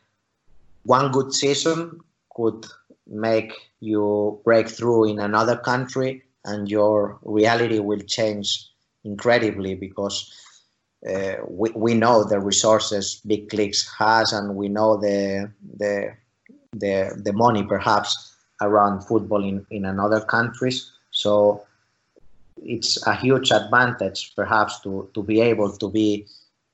one good season could make you break through in another country and your reality will change incredibly because uh, we, we know the resources big clicks has and we know the the the, the money perhaps around football in, in another countries. So it's a huge advantage perhaps to, to be able to be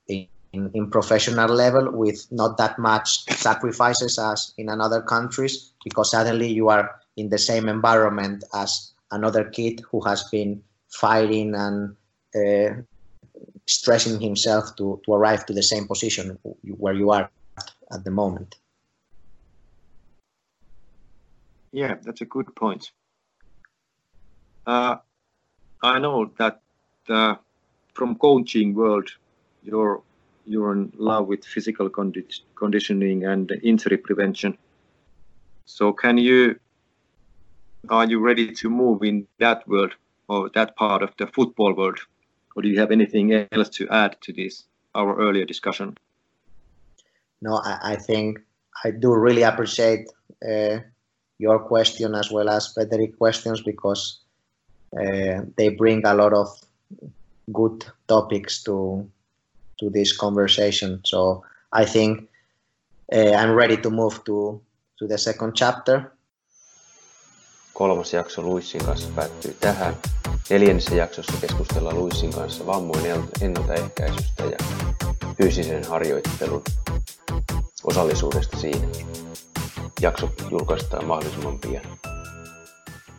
in, in, professional level with not that much sacrifices as in another countries because suddenly you are in the same environment as another kid who has been fighting and stressing himself to, to arrive to the same position where you are at the moment. Yeah, that's a good point. Uh, I know that uh, from coaching world, you're you're in love with physical condi conditioning and injury prevention. So can you are you ready to move in that world or that part of the football world? Or do you have anything else to add to this, our earlier discussion? No, I, I think I do really appreciate uh, your question as well as Frederick questions because uh, they bring a lot of good topics to to this conversation. So I think uh, I'm ready to move to to the second chapter. Kolmas jakso Luissin kanssa päättyy tähän. Neljännessä jaksossa keskustellaan Luissin kanssa vammojen ennaltaehkäisystä ja fyysisen harjoittelun osallisuudesta siinä. Jakso julkaistaan mahdollisimman pian.